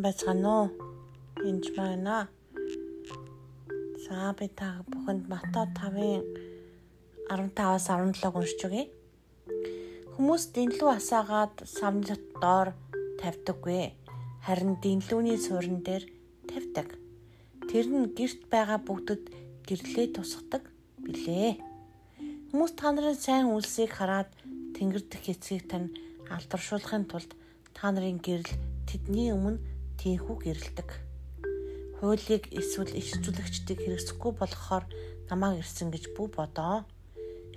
Сайн байцгаана уу? Энд байна. За би та бүхэнд Мата 5-ын 15-аас 17 уншиж өгье. Хүмүүс дэнлүү асаагаад самны доор тавьдаггүй. Харин дэнлүүний суурин дээр тавьдаг. Тэр нь гэрт байгаа бүгдэд гэрлээ тусгадаг билээ. Хүмүүс та нарын сайн үйлсийг хараад тэнгэр дэх эцгийг тань алдаршуулахын тулд та нарын гэрэл тэдний өмнө тийхүү гэрэлдэг. Хуулийг эсвэл ишцүүлэгчдийг хэрэгсэхгүй болохоор намайг ирсэн гэж бүү бодоо.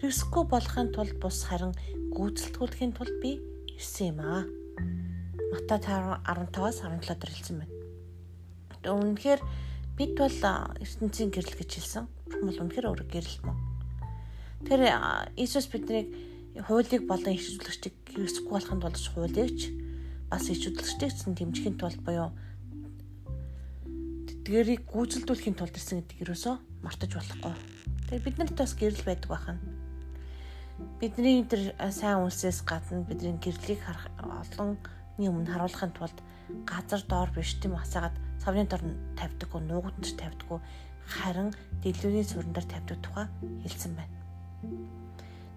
Хэрэгсэхгүй болохын тулд бус харин гүйцэлтгүүлэхийн тулд би ирсэн юм аа. Мата 15-аас 17 дээр хэлсэн байна. Тэгээ үнэхээр бид бол ертөнцийн гэрэл гэж хэлсэн. Бол үнэхээр өөр гэрэл мөн. Тэр Иесус биднийг хуулийг болон ишцүүлэгчдийг хэрэгсэхгүй болохын тулд хуулийг бас ич хөдөлгчтэйгсэн дэмжихийн тулд буюу тэдгэрийг гүйцэлдүүлэхийн тулд ирсэн гэдэг юусоо мартаж болохгүй. Тэгэхээр бид нарт бас гэрэл байдаг байна. Бидний тэр сайн үйлсээс гадна бидний гэрлийг харах олонний өмнө харуулахын тулд газар доор биш тийм асаагаад цавны дор тавьдаггүй, нуугдч тавьдаггүй, харин дэлгүүрийн сүрэн дээр тавьдаг тухай хэлсэн байна.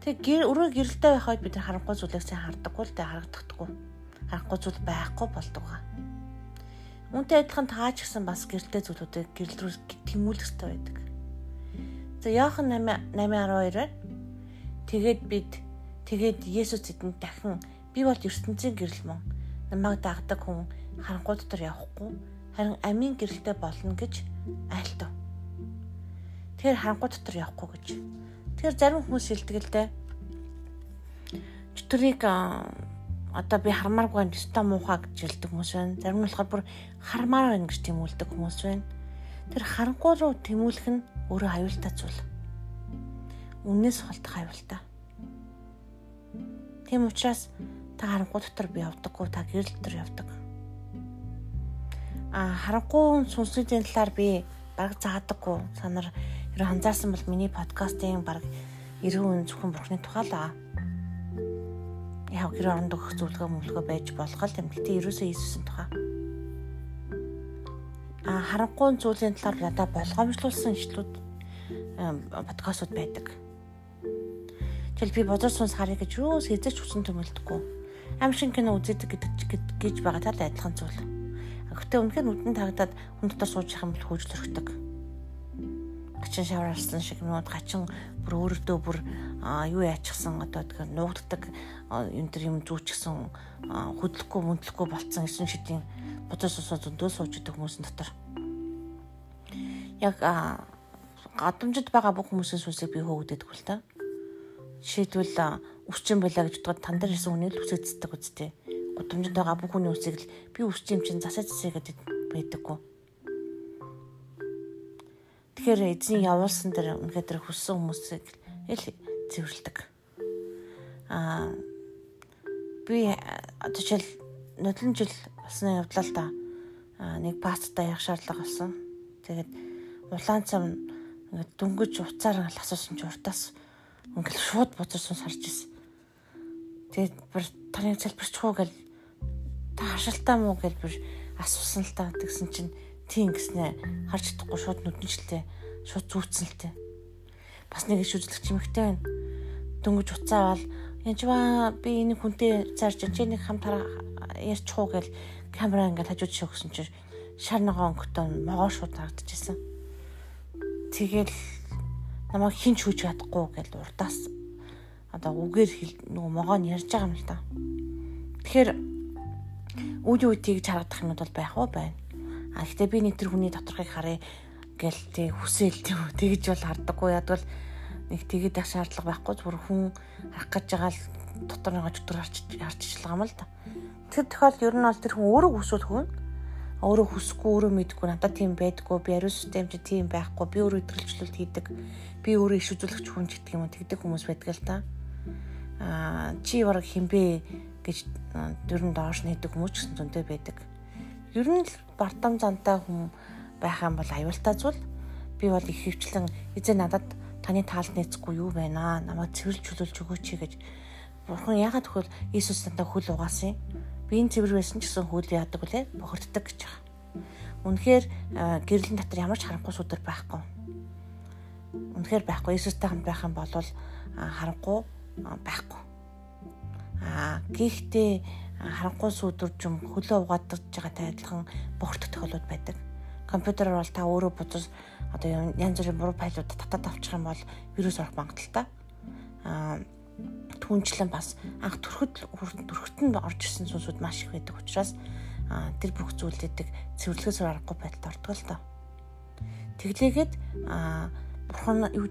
Тэгээ гэр өрөө гэрэлтэй байхад бид харанхуй зүйлийг сайн хардаггүй л дээ харагдахгүй харахгүй зүйл байхгүй болдог. Үүнтэй адилхан таа ч гэсэн бас гэрэлтэй зүйлүүдийг гэрэл рүү тэмүүлэх хэрэгтэй байдаг. За Иохан 8:12 байна. Тэгээд бид тэгээд Есүс эдэнд дахин би бол ертөнцийн гэрэл мөн. Намайг дагдаг хүн харанхуй дотор явахгүй харин амийн гэрэлтэй болно гэж айлтав. Тэгэхээр харанхуй дотор явахгүй гэж. Тэгэхээр зарим хүмүүс дээ. Чөтгөрийг одоо би хармааргүй байна өстой муухай гэж хэлдэг хүмүүс байна. Зарим нь болохоор бүр хармаар байна гэж тэмүүлдэг хүмүүс байна. Тэр харанхуй руу тэмүүлэх нь өөрөө аюултай зүйл. Үннээс холдох аюултай. Тийм учраас та харанхуй дотор би явдаггүй та гэрэл дотор явдаг. А харанхуй сүнсний талаар би баг заадаггүй. Санаар ерөө анзаарсан бол миний подкастын баг 90% зөвхөн бурхны тухай л аа яг гэр оронд өгөх зөвлөгөө мөлгөө байж болох л юм. Гэтэ ерөөсөө Иесусийн тухай. А харанхуй зүйлийн талаар надад болгоомжлуулсан ишлүүд подкастууд байдаг. Тэгэл би бозор сунс харъя гэж юу сэзэж хүсэн төмөлдөхгүй. Аим шиг кино үздэг гэдэг гэж байгаа тал адилхан зүйл. Гэхдээ үнэхээр нүдэн тагдаад хүн дотор сууж явах юм бол хөөж зөрөгдөг гачин шаварсан шиг нууд гачин бүр өөрөөдөө бүр юу яачихсан одоо тэгэхээр нуугддаг энэ төр юм зүүчихсэн хөдлөхгүй мөндлөхгүй болцсон эсэн шидийн бодос усаа зөндөө сууж идэх хүмүүсийн дотор яг гадамжид байгаа бүх хүмүүсийн сүнсийг би хөөгдөдөг л та. Жишээлбэл өсчин байлаа гэж бодоход тан дээр ирсэн хүний л үсэгддэг үстэй. Гудамжид байгаа бүх хүний үсийг л би өсчин юм чинь засаж засаа гэдэг байдаггүй Тэгэхээр эзэн явуулсан дээр үнэхээр тэр хүссэн хүмүүсийг ил зэвэрлдэг. Аа би жишээл нодлон жил басны явдлаа л да. Нэг пасттай явах шаардлага болсон. Тэгээд улаан цам ингээд дөнгөж уцаар асуусан ч уртаас ингээд шууд буцарсан сарж ирсэн. Тэгээд бүр таны залбирч хуу гэл та хашилтаа муу гэл бүр асуусан л та тэгсэн чинь тийм гэснэ харж чадахгүй шууд нүдэнчлээ шууд зүүцсэнэлтэй. Бас нэг иш үзлэгч юмхтэй байна. Дөнгөж уцаавал янжваа би энэ хүнтэй зарж чи нэг хамт ярьчих уу гэл камера ингээд хажууд шогсон чинь шар ногоон өнгөтэй могоо шууд харагдчихсан. Тэгэл намайг хинч хүч чадахгүй гэл урдаас одоо үгээр нөгөө могоо нь ярьж байгаа юм л та. Тэгэхээр үе үе тэгж харагдах юмуд бол байх уу байна. А гэхдээ би нэг тэр хүний доторхыг харъя гэл тэг хүсэл тэгж бол хардаггүй ядвал нэг тэгээд ах шаардлага байхгүй зүгээр хүн харах гэж байгаа л дотор нэг өдөр харч харчихлаа юм л да. Тэр тохиол ер нь бол тэр хүн өөрөө хүсвэл хүн өөрөө хүсэхгүй өөрөө мэдгүй надад тийм байдгүй би ариун систем чи тийм байхгүй би өөрөө өдрөлжлөлт хийдэг би өөрөө иш үзүүлэгч хүн гэдэг юм тэгдэг хүмүүс байдаг л да. Аа чи бараг хинбэ гэж ер нь доош нэдэг хүмүүс ч гэсэн зөнтэй байдаг. Ер нь л бартам зантай хүн байх юм бол аюултай зүйл. Би бол их хөвчлэн эзэн надад таны таалд нээцгүй юу байна аа намайг цэвэрлж чөлөөлж өгөөч гэж Бурхан яагаад төхөл Иесус надад хөл угаасан юм? биеийн цэвэр байсан гэсэн хөл яадаг үлээ бохирддаг гэж байгаа. Үнэхээр гэрлийн дотор ямар ч харанхуй сүдэр байхгүй. Үнэхээр байхгүй. Иесустай хамт байх юм бол харанхуй байхгүй. Аа гэхдээ харанхуй сүдэржим хөлөө угаадж байгаатай адилхан бохирдох тохиолдол байдаг. Компьютероор бол та өөрөө буцаж одоо янз бүрийн буруу файлууд татаад авчих юм бол вирус орох магадлалтай. Аа түнчлэн бас анх төрөхөд төрөхөд нь орж ирсэн сүнсүүд маш их байдаг учраас тэр бүх зүйлүүдийг цэвэрлэхээс аргагүй байдалд ордог л доо. Тэглээгээд бурхан юу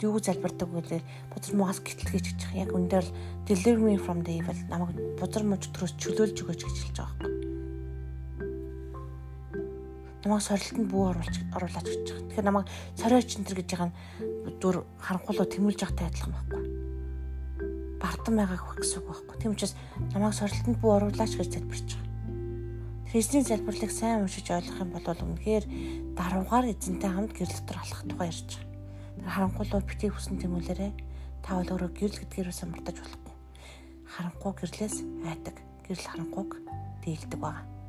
юу залбирдаг вэ? Бузар муугаас гэтлгийч гэж яг энэ дээр deliver me from the evil намайг бузар мууч төрөөс чөлөөлж өгөөч гэж хэлж байгаа юм. Намайг сорилтонд бүү оруулж оруулаач гэж байгаа. Тэгэхээр намайг сориоч энэ төр гэж байгаа нь дүр харанхуулуу тэмүүлж явахтай адилхан байхгүй. Бартан байгааг хөх гэсэн үг байхгүй. Тийм учраас намайг сорилтонд бүү оруулаач гэж залбирч байгаа. Христийн залбирлыг сайн уншиж ойлгох юм бол үнэхээр даруугаар эзэнтэй хамт гэрэл дотор алхах тухай ярьж байгаа. Харанхуулуу битгий хүсэн тэмүүлээрээ та бол өөрөө гэрэл гэдгээрээс мартаж болохгүй. Харанхуу гэрлээс айдаг. Гэрэл харанхууг дийлдэг байна.